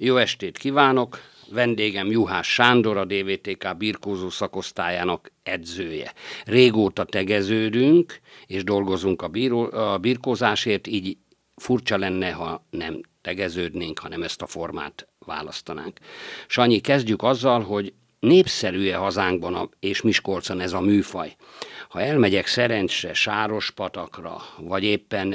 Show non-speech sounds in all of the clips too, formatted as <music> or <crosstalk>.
Jó estét kívánok! Vendégem Juhás Sándor, a DVTK birkózó szakosztályának edzője. Régóta tegeződünk, és dolgozunk a, bíró, a birkózásért, így furcsa lenne, ha nem tegeződnénk, hanem ezt a formát választanánk. Sanyi, kezdjük azzal, hogy népszerű-e hazánkban a, és Miskolcon ez a műfaj. Ha elmegyek Szerencsre, Sárospatakra, vagy éppen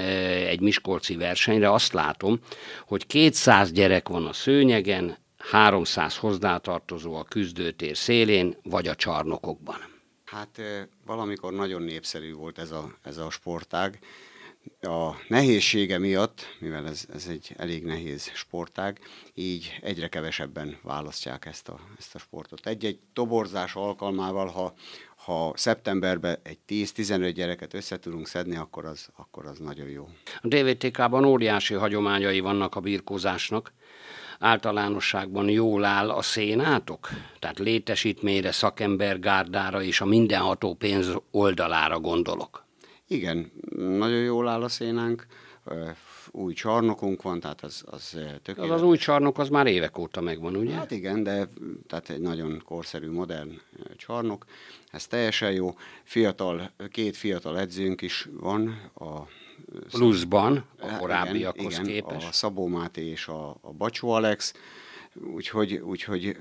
egy Miskolci versenyre, azt látom, hogy 200 gyerek van a szőnyegen, 300 hozzátartozó a küzdőtér szélén, vagy a csarnokokban. Hát valamikor nagyon népszerű volt ez a, ez a sportág. A nehézsége miatt, mivel ez, ez egy elég nehéz sportág, így egyre kevesebben választják ezt a, ezt a sportot. Egy-egy toborzás alkalmával, ha, ha szeptemberben egy 10-15 gyereket össze tudunk szedni, akkor az, akkor az nagyon jó. A DVTK-ban óriási hagyományai vannak a birkózásnak. Általánosságban jól áll a szénátok? Tehát létesítményre, szakembergárdára és a mindenható pénz oldalára gondolok. Igen, nagyon jól áll a szénánk új csarnokunk van, tehát az, az tökéletes. Az, az új csarnok az már évek óta megvan, ugye? Hát igen, de tehát egy nagyon korszerű, modern csarnok. Ez teljesen jó. Fiatal, két fiatal edzőnk is van a pluszban a hát korábbiakhoz igen, képest. Igen, a Szabó Máté és a, a Bacsó Alex, úgyhogy, úgyhogy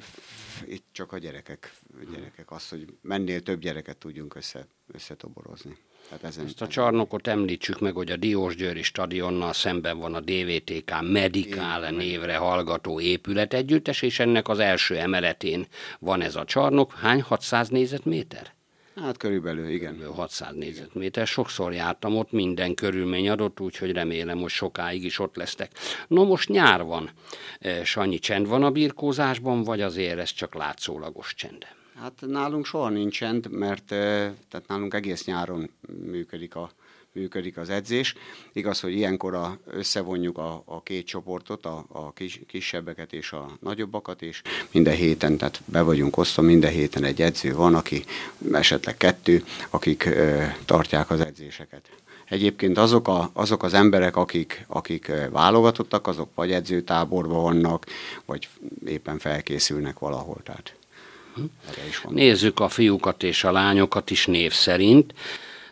itt csak a gyerekek, gyerekek az, hogy mennél több gyereket tudjunk össze, összetoborozni. Tehát ezen, Ezt a csarnokot említsük meg, hogy a Diósgyőri stadionnal szemben van a DVTK Medical névre hallgató épület együttes, és ennek az első emeletén van ez a csarnok. Hány? 600 négyzetméter? Hát körülbelül, igen. Körülbelül 600 négyzetméter. Sokszor jártam ott, minden körülmény adott, úgyhogy remélem, hogy sokáig is ott lesztek. No, most nyár van. E, Sanyi, csend van a birkózásban, vagy azért ez csak látszólagos csend? Hát nálunk soha nincs csend, mert tehát nálunk egész nyáron működik a működik az edzés. Igaz, hogy ilyenkor a, összevonjuk a, a két csoportot, a, a kis, kisebbeket és a nagyobbakat, és minden héten, tehát be vagyunk osztva, minden héten egy edző van, aki esetleg kettő, akik ö, tartják az edzéseket. Egyébként azok, a, azok az emberek, akik, akik válogatottak, azok vagy edzőtáborban vannak, vagy éppen felkészülnek valahol. Tehát. Nézzük a fiúkat és a lányokat is név szerint.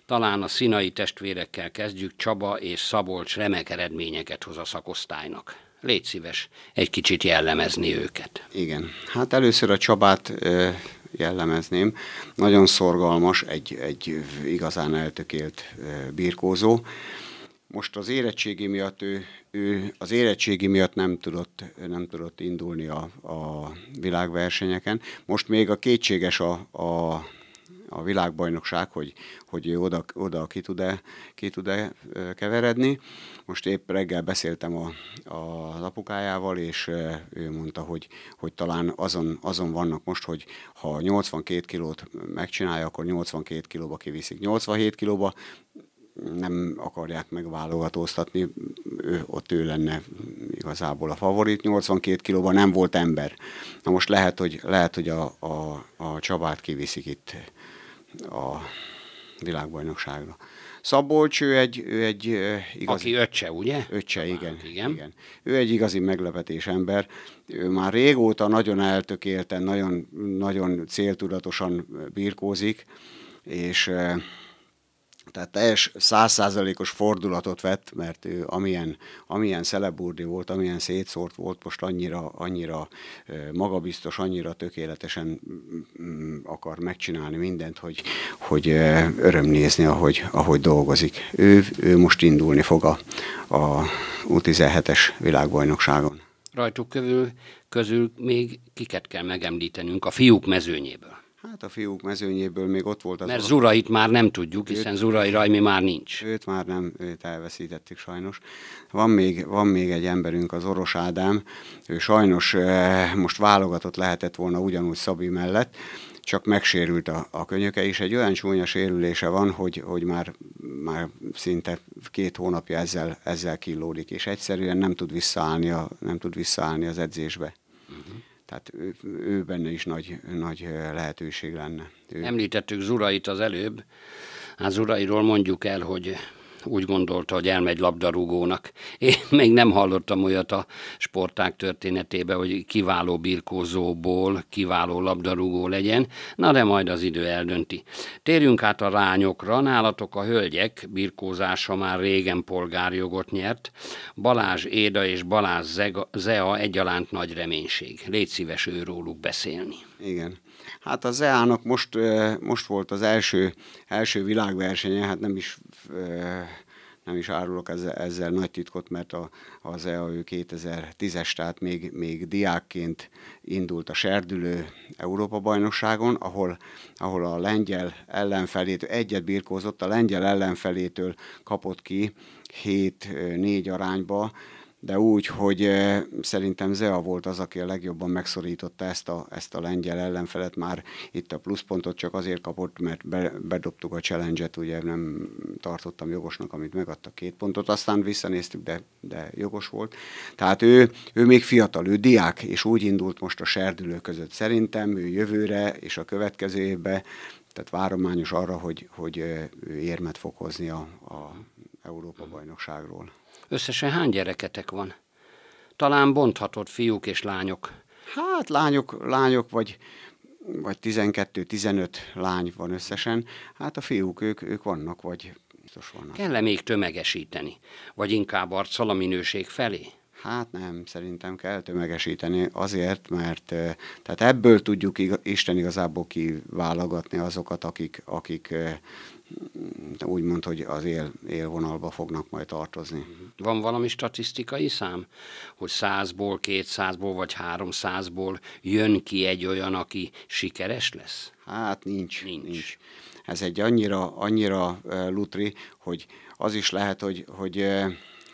Talán a színai testvérekkel kezdjük, Csaba és Szabolcs remek eredményeket hoz a szakosztálynak. Légy szíves egy kicsit jellemezni őket. Igen, hát először a Csabát jellemezném. Nagyon szorgalmas, egy, egy igazán eltökélt birkózó. Most az érettségi miatt ő, ő az érettségi miatt nem tudott, nem tudott indulni a, a világversenyeken. Most még a kétséges a, a a világbajnokság, hogy, hogy ő oda, oda ki tud-e, ki tud-e keveredni. Most épp reggel beszéltem a, a, apukájával, és ő mondta, hogy, hogy talán azon, azon vannak most, hogy ha 82 kilót megcsinálja, akkor 82 kilóba kiviszik. 87 kilóba nem akarják megválogatóztatni, ő, ott ő lenne igazából a favorit, 82 kilóban nem volt ember. Na most lehet, hogy, lehet, hogy a, a, a Csabát kiviszik itt a világbajnokságra. Szabolcs, ő egy, ő egy igazi... Aki öccse, ugye? Öccse, igen, hát, igen. igen. Ő egy igazi meglepetés ember. Ő már régóta nagyon eltökélten, nagyon, nagyon céltudatosan birkózik, és tehát teljes százszázalékos fordulatot vett, mert ő amilyen, amilyen szeleburdi volt, amilyen szétszórt volt, most annyira, annyira magabiztos, annyira tökéletesen akar megcsinálni mindent, hogy, hogy öröm nézni, ahogy, ahogy dolgozik. Ő, ő most indulni fog a, a U17-es világbajnokságon. Rajtuk közül, közül még kiket kell megemlítenünk a fiúk mezőnyéből. Hát a fiúk mezőnyéből még ott volt az... Mert Zurait már nem tudjuk, hiszen Zurai Rajmi már nincs. Őt már nem, őt elveszítettük sajnos. Van még, van még egy emberünk, az Oros Ádám, ő sajnos eh, most válogatott lehetett volna ugyanúgy Szabi mellett, csak megsérült a, a könyöke is. Egy olyan csúnya sérülése van, hogy, hogy már, már szinte két hónapja ezzel, ezzel killódik, és egyszerűen nem tud visszaállni, a, nem tud visszaállni az edzésbe. Tehát ő, ő benne is nagy, nagy lehetőség lenne. Ő... Említettük Zurait az előbb. Hát Zurairól mondjuk el, hogy úgy gondolta, hogy elmegy labdarúgónak. Én <laughs> még nem hallottam olyat a sporták történetében, hogy kiváló birkózóból kiváló labdarúgó legyen, na de majd az idő eldönti. Térjünk át a rányokra, nálatok a hölgyek birkózása már régen polgárjogot nyert, Balázs Éda és Balázs Zea egyaránt nagy reménység. Légy szíves őróluk beszélni. Igen. Hát az EA-nak most, most volt az első, első világversenye, hát nem is nem is árulok ezzel, ezzel nagy titkot, mert a, az EA ő 2010-es, tehát még, még diákként indult a Serdülő Európa-bajnokságon, ahol, ahol a lengyel ellenfelétől, egyet birkózott, a lengyel ellenfelétől kapott ki 7-4 arányba, de úgy, hogy eh, szerintem Zea volt az, aki a legjobban megszorította ezt a, ezt a lengyel ellenfelet, már itt a pluszpontot csak azért kapott, mert be, bedobtuk a challenge-et, ugye nem tartottam jogosnak, amit megadta két pontot, aztán visszanéztük, de, de jogos volt. Tehát ő, ő még fiatal, ő diák, és úgy indult most a serdülő között. Szerintem ő jövőre és a következő évben, tehát várományos arra, hogy, hogy eh, ő érmet fog hozni a, a Európa-bajnokságról. Összesen hány gyereketek van? Talán bonthatod fiúk és lányok. Hát lányok, lányok vagy, vagy 12-15 lány van összesen. Hát a fiúk, ők, ők vannak, vagy biztos vannak. Kell-e még tömegesíteni? Vagy inkább arccal a minőség felé? Hát nem, szerintem kell tömegesíteni azért, mert tehát ebből tudjuk Isten igazából kiválogatni azokat, akik, akik úgymond, hogy az él, élvonalba fognak majd tartozni. Van valami statisztikai szám, hogy százból, kétszázból vagy háromszázból jön ki egy olyan, aki sikeres lesz? Hát nincs. Nincs. nincs. Ez egy annyira, annyira lutri, hogy az is lehet, hogy, hogy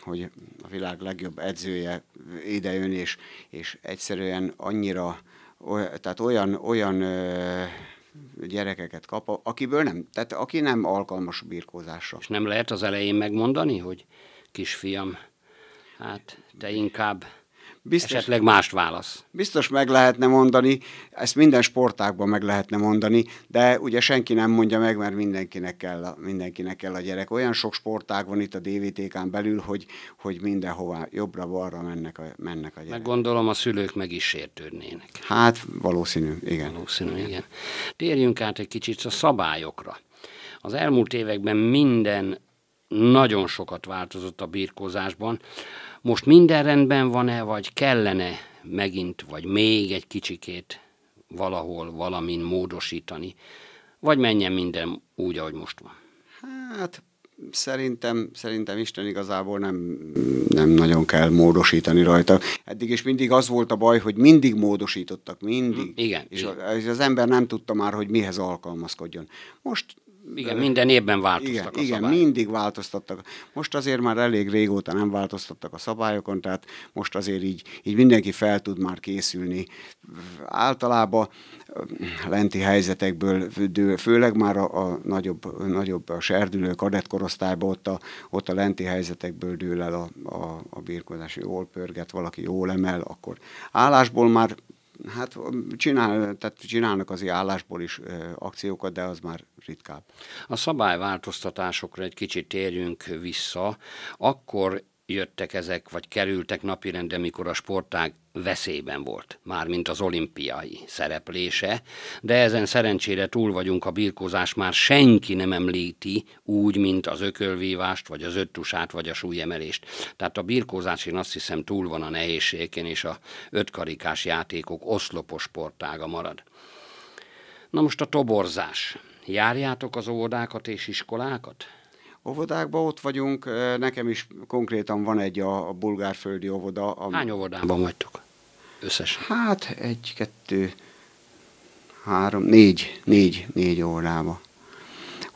hogy a világ legjobb edzője idejön, és, és egyszerűen annyira, tehát olyan, olyan gyerekeket kap, akiből nem, tehát aki nem alkalmas birkózásra. És nem lehet az elején megmondani, hogy kisfiam, hát te inkább Biztos, esetleg mást válasz. Biztos meg lehetne mondani, ezt minden sportákban meg lehetne mondani, de ugye senki nem mondja meg, mert mindenkinek kell a, mindenkinek kell a gyerek. Olyan sok sportág van itt a DVTK-n belül, hogy, hogy mindenhova jobbra-balra mennek a, mennek a gyerek. Meg gondolom a szülők meg is sértődnének. Hát valószínű, igen. Valószínű, igen. Térjünk át egy kicsit a szabályokra. Az elmúlt években minden nagyon sokat változott a birkózásban. Most minden rendben van-e, vagy kellene megint, vagy még egy kicsikét valahol valamin módosítani, vagy menjen minden úgy, ahogy most van? Hát szerintem, szerintem Isten igazából nem, nem nagyon kell módosítani rajta. Eddig is mindig az volt a baj, hogy mindig módosítottak, mindig. Igen. És igen. az ember nem tudta már, hogy mihez alkalmazkodjon. Most igen, minden évben változtak igen, a Igen, mindig változtattak. Most azért már elég régóta nem változtattak a szabályokon, tehát most azért így, így mindenki fel tud már készülni. Általában lenti helyzetekből, főleg már a, a nagyobb, nagyobb a serdülő kadetkorosztályban ott a, ott a lenti helyzetekből dől el a, a, a birkozás, jól pörget, valaki jól emel, akkor állásból már Hát csinál, tehát csinálnak az állásból is akciókat, de az már ritkább. A szabályváltoztatásokra egy kicsit térjünk vissza. Akkor jöttek ezek, vagy kerültek napirendre, mikor a sportág veszélyben volt, mármint az olimpiai szereplése, de ezen szerencsére túl vagyunk, a birkózás már senki nem említi úgy, mint az ökölvívást, vagy az öttusát, vagy a súlyemelést. Tehát a birkózás én azt hiszem túl van a nehézségén, és a ötkarikás játékok oszlopos sportága marad. Na most a toborzás. Járjátok az óvodákat és iskolákat? Óvodákban ott vagyunk, nekem is konkrétan van egy a, a bulgárföldi óvoda. Am... Hány óvodában vagytok összesen? Hát egy, kettő, három, négy, négy, négy óvodában.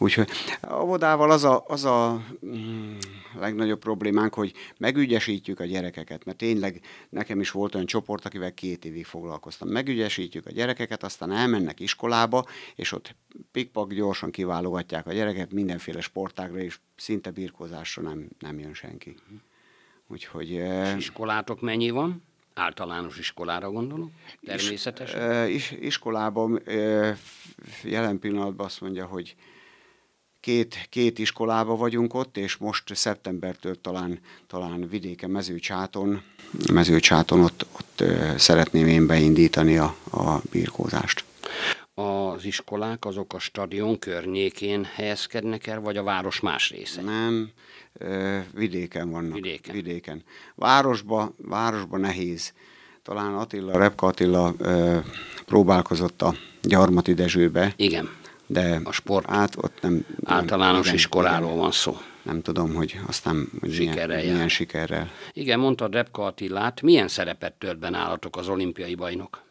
Úgyhogy a vodával az a, az a mm, legnagyobb problémánk, hogy megügyesítjük a gyerekeket, mert tényleg nekem is volt olyan csoport, akivel két évig foglalkoztam. Megügyesítjük a gyerekeket, aztán elmennek iskolába, és ott pikpak gyorsan kiválogatják a gyereket mindenféle sportágra, és szinte birkózásra nem, nem jön senki. Úgyhogy... És iskolátok mennyi van? Általános iskolára gondolok, természetesen. Is, iskolában jelen pillanatban azt mondja, hogy két, két iskolába vagyunk ott, és most szeptembertől talán, talán vidéken, mezőcsáton, mezőcsáton ott, ott szeretném én beindítani a, a birkózást. Az iskolák azok a stadion környékén helyezkednek el, vagy a város más része? Nem, vidéken vannak. Vidéken. vidéken. Városba, városba nehéz. Talán Attila, Repka Attila próbálkozott a Gyarmati Dezsőbe. Igen de a sport át, ott nem, általános igen, iskoláról igen, van szó. Nem tudom, hogy aztán hogy sikerrel milyen, milyen sikerrel. Igen, mondta Repka Attilát, milyen szerepet tölt be nálatok az olimpiai bajnok?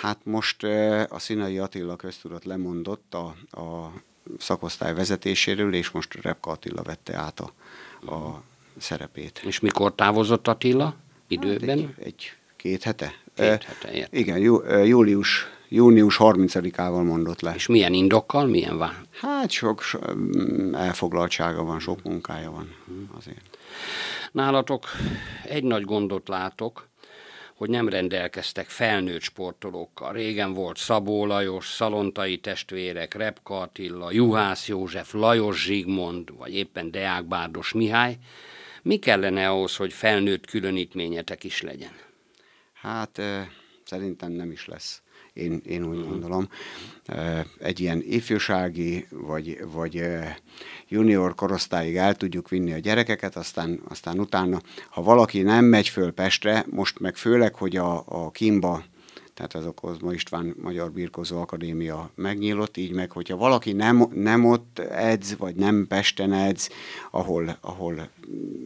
Hát most a Színai Attila köztudat lemondott a, a szakosztály vezetéséről, és most Repka Attila vette át a, a szerepét. És mikor távozott Attila? Időben? Hát egy, egy két hete. Két hete, értem. Igen, jú, július június 30-ával mondott le. És milyen indokkal, milyen van? Hát sok, sok mm, elfoglaltsága van, sok munkája van azért. Nálatok egy nagy gondot látok, hogy nem rendelkeztek felnőtt sportolókkal. Régen volt Szabó Lajos, Szalontai testvérek, Repka Attila, Juhász József, Lajos Zsigmond, vagy éppen Deák Bárdos Mihály. Mi kellene ahhoz, hogy felnőtt különítményetek is legyen? Hát szerintem nem is lesz én, én úgy gondolom. Egy ilyen ifjúsági vagy, vagy junior korosztályig el tudjuk vinni a gyerekeket, aztán, aztán utána, ha valaki nem megy föl Pestre, most meg főleg, hogy a, a Kimba tehát az Okozma István Magyar Birkozó Akadémia megnyílott, így meg, hogyha valaki nem, nem ott edz, vagy nem Pesten edz, ahol, ahol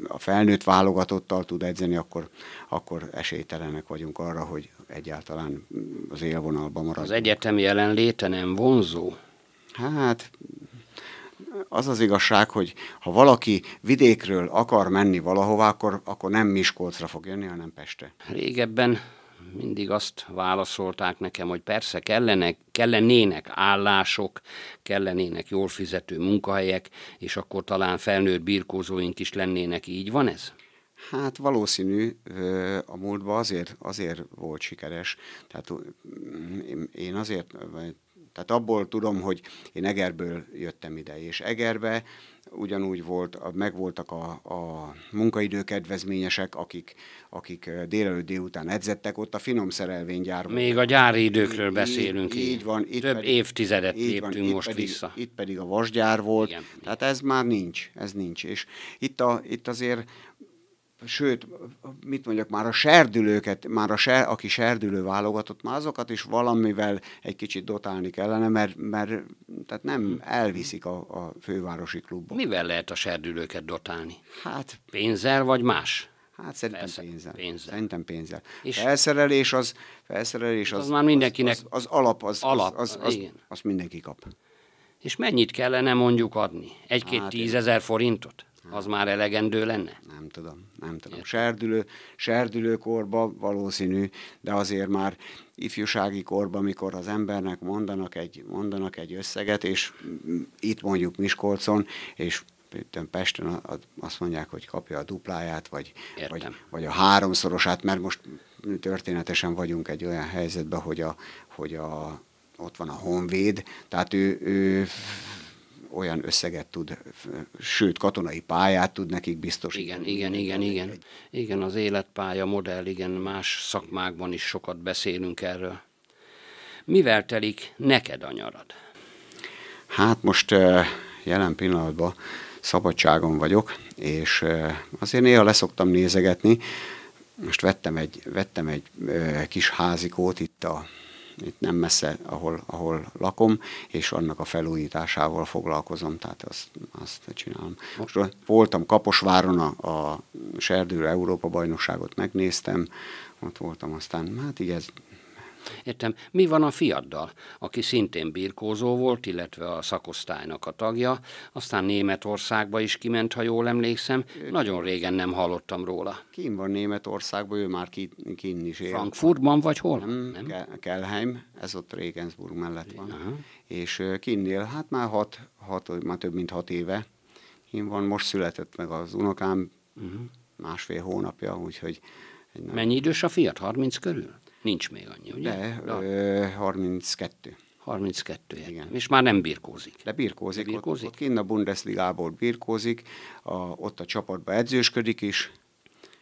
a felnőtt válogatottal tud edzeni, akkor, akkor esélytelenek vagyunk arra, hogy egyáltalán az élvonalban marad. Az egyetem jelenléte nem vonzó? Hát az az igazság, hogy ha valaki vidékről akar menni valahová, akkor, akkor nem Miskolcra fog jönni, hanem Pestre. Régebben mindig azt válaszolták nekem, hogy persze kellenek, kellenének állások, kellenének jól fizető munkahelyek, és akkor talán felnőtt birkózóink is lennének. Így van ez? Hát valószínű, a múltban azért, azért volt sikeres. Tehát én azért, tehát abból tudom, hogy én Egerből jöttem ide, és Egerbe ugyanúgy volt, megvoltak a, a munkaidő kedvezményesek, akik, akik délelőtt délután edzettek ott a finom szerelvénygyárban. Még a gyári időkről így, beszélünk. Így, így van. Itt Több pedig, évtizedet így léptünk van, most pedig, vissza. Itt pedig a vasgyár volt, Igen. tehát ez már nincs, ez nincs. És itt, a, itt azért sőt, mit mondjak, már a serdülőket, már a ser, aki serdülő válogatott, már azokat is valamivel egy kicsit dotálni kellene, mert, mert tehát nem elviszik a, a fővárosi klubok. Mivel lehet a serdülőket dotálni? Hát pénzzel vagy más? Hát szerintem Persze, pénzzel. pénzzel. Szerintem pénzzel. És felszerelés az, felszerelés az, az, az már mindenkinek az, az, az alap, az, alap, az, az, az, az mindenki kap. És mennyit kellene mondjuk adni? Egy-két hát tízezer forintot? Az már elegendő lenne? Nem tudom, nem tudom. Serdülő, serdülőkorba valószínű, de azért már ifjúsági korban, mikor az embernek mondanak egy, mondanak egy összeget, és itt mondjuk Miskolcon, és Pesten azt mondják, hogy kapja a dupláját, vagy, vagy, vagy a háromszorosát, mert most történetesen vagyunk egy olyan helyzetben, hogy, a, hogy a, ott van a Honvéd, tehát ő, ő olyan összeget tud, sőt, katonai pályát tud nekik biztosítani. Igen, igen, igen, igen. Igen, az életpálya modell, igen, más szakmákban is sokat beszélünk erről. Mivel telik neked a nyarad? Hát most jelen pillanatban szabadságon vagyok, és azért néha leszoktam nézegetni. Most vettem egy, vettem egy kis házikót itt a itt nem messze, ahol, ahol lakom, és annak a felújításával foglalkozom, tehát azt, azt csinálom. Most voltam Kaposváron, a, a Serdő Európa bajnokságot megnéztem, ott voltam aztán, hát így ez Értem. Mi van a fiaddal, aki szintén birkózó volt, illetve a szakosztálynak a tagja, aztán Németországba is kiment, ha jól emlékszem. Nagyon régen nem hallottam róla. Kim van Németországban, ő már ki, kin is él. Frankfurtban vagy hol? Nem, nem? Ke- Kelheim, ez ott Regensburg mellett van. Aha. És kinnél, hát már hat, hat, már több mint hat éve. Kim van, most született meg az unokám, uh-huh. másfél hónapja, úgyhogy... Mennyi idős a fiat? 30 körül? Nincs még annyi, ugye? De, De. Ö, 32. 32 Igen. És már nem birkózik. De birkózik. De birkózik? Ott, ott kinn a Bundesligából birkózik, a, ott a csapatba edzősködik is,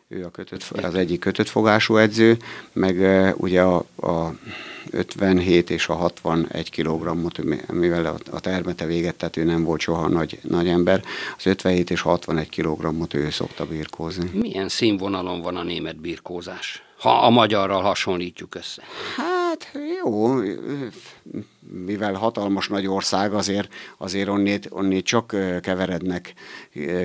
ő a kötött, az egyik kötött fogású edző, meg ugye a, a 57 és a 61 kg-ot, mivel a termete véget, tehát ő nem volt soha nagy, nagy ember, az 57 és 61 kg-ot ő szokta birkózni. Milyen színvonalon van a német birkózás, ha a magyarral hasonlítjuk össze? Hát jó, mivel hatalmas nagy ország, azért, azért onnét, onnét csak keverednek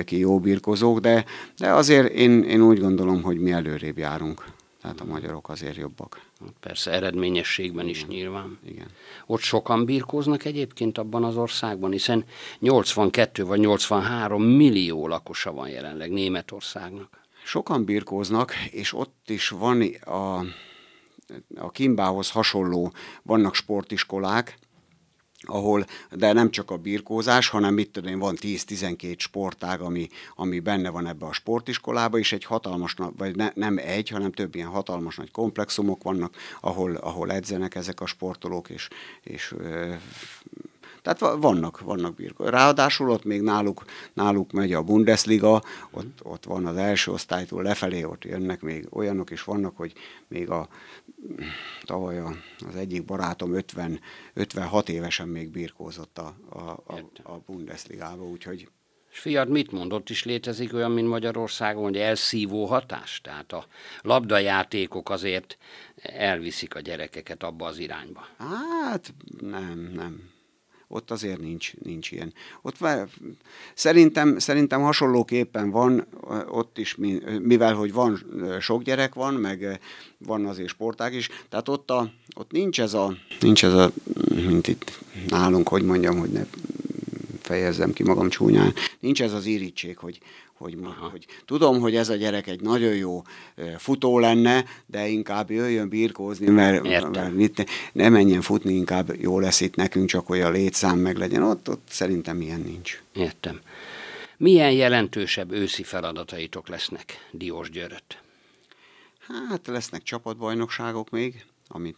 ki jó birkozók, de, de azért én, én úgy gondolom, hogy mi előrébb járunk. Tehát a magyarok azért jobbak. Persze, eredményességben is Igen. nyilván. Igen. Ott sokan birkóznak egyébként abban az országban, hiszen 82 vagy 83 millió lakosa van jelenleg Németországnak. Sokan birkóznak, és ott is van a a Kimbához hasonló vannak sportiskolák, ahol, de nem csak a birkózás, hanem mit tudom én, van 10-12 sportág, ami, ami benne van ebbe a sportiskolába, és egy hatalmas, vagy ne, nem egy, hanem több ilyen hatalmas nagy komplexumok vannak, ahol, ahol edzenek ezek a sportolók, és, és tehát vannak, vannak birkózók. Ráadásul ott még náluk, náluk megy a Bundesliga, ott, ott van az első osztálytól lefelé, ott jönnek még olyanok is vannak, hogy még a tavaly a, az egyik barátom 50, 56 évesen még birkózott a, a, a, a Bundesligába, úgyhogy és fiad mit mondott, is létezik olyan, mint Magyarországon, hogy elszívó hatás? Tehát a labdajátékok azért elviszik a gyerekeket abba az irányba. Hát nem, nem ott azért nincs, nincs ilyen. Ott szerintem, szerintem hasonlóképpen van ott is, mivel hogy van sok gyerek van, meg van azért sportág is, tehát ott, a, ott nincs ez a, nincs ez a, mint itt nálunk, hogy mondjam, hogy ne fejezzem ki magam csúnyán, nincs ez az irítség, hogy, hogy, hogy tudom, hogy ez a gyerek egy nagyon jó futó lenne, de inkább jöjjön birkózni, mert, mert mit, ne menjen futni, inkább jó lesz itt nekünk, csak hogy a létszám meg legyen. Ott, ott szerintem ilyen nincs. Értem. Milyen jelentősebb őszi feladataitok lesznek Diós Györöt? Hát lesznek csapatbajnokságok még, amit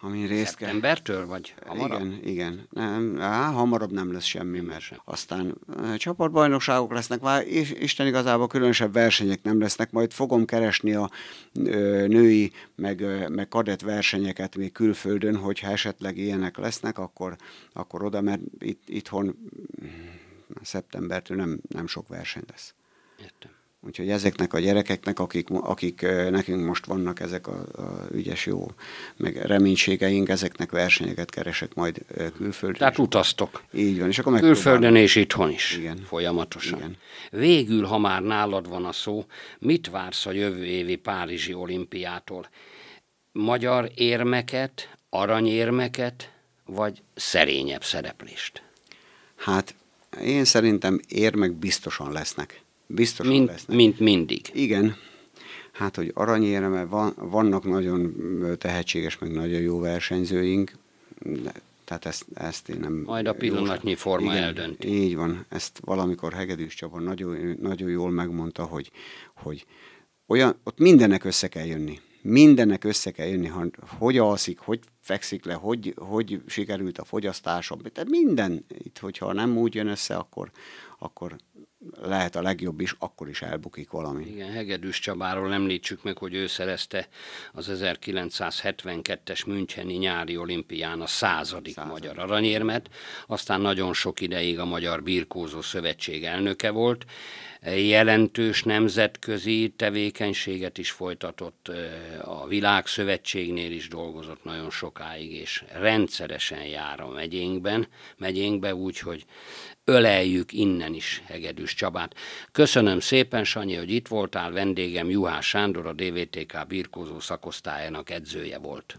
amin részt kell. Embertől, vagy hamarabb? Igen, igen. Nem, á, hamarabb nem lesz semmi, mert sem. aztán e, csapatbajnokságok lesznek, már és Isten igazából különösebb versenyek nem lesznek, majd fogom keresni a ö, női, meg, ö, meg kadett versenyeket még külföldön, hogyha esetleg ilyenek lesznek, akkor, akkor oda, mert itt, itthon szeptembertől nem, nem sok verseny lesz. Értem. Úgyhogy ezeknek a gyerekeknek, akik, akik nekünk most vannak ezek a, a ügyes jó, meg reménységeink, ezeknek versenyeket keresek majd külföldön. Tehát utaztok. Így van. És akkor Külföldön és itthon is. Igen. Folyamatosan. Igen. Végül, ha már nálad van a szó, mit vársz a jövő évi Párizsi olimpiától? Magyar érmeket, aranyérmeket, vagy szerényebb szereplést? Hát én szerintem érmek biztosan lesznek Biztosan mint, lesznek. Mint mindig. Igen. Hát, hogy aranyéreme van, vannak nagyon tehetséges, meg nagyon jó versenyzőink, de, tehát ezt, ezt én nem... Majd a pillanatnyi jó, forma igen, eldönti. Így van. Ezt valamikor Hegedűs Csaba nagyon, nagyon jól megmondta, hogy, hogy olyan, ott mindennek össze kell jönni. Mindennek össze kell jönni, hogy alszik, hogy fekszik le, hogy, hogy sikerült a fogyasztása. Tehát minden, itt, hogyha nem úgy jön össze, akkor, akkor lehet a legjobb is, akkor is elbukik valami. Igen, Hegedűs Csabáról említsük meg, hogy ő szerezte az 1972-es Müncheni nyári olimpián a századik, századik. magyar aranyérmet, aztán nagyon sok ideig a Magyar Birkózó Szövetség elnöke volt, jelentős nemzetközi tevékenységet is folytatott, a Világszövetségnél is dolgozott nagyon sokáig, és rendszeresen jár a megyénkben, megyénkbe, úgyhogy öleljük innen is Hegedűs Csabát. Köszönöm szépen, Sanyi, hogy itt voltál, vendégem Juhás Sándor, a DVTK birkózó szakosztályának edzője volt.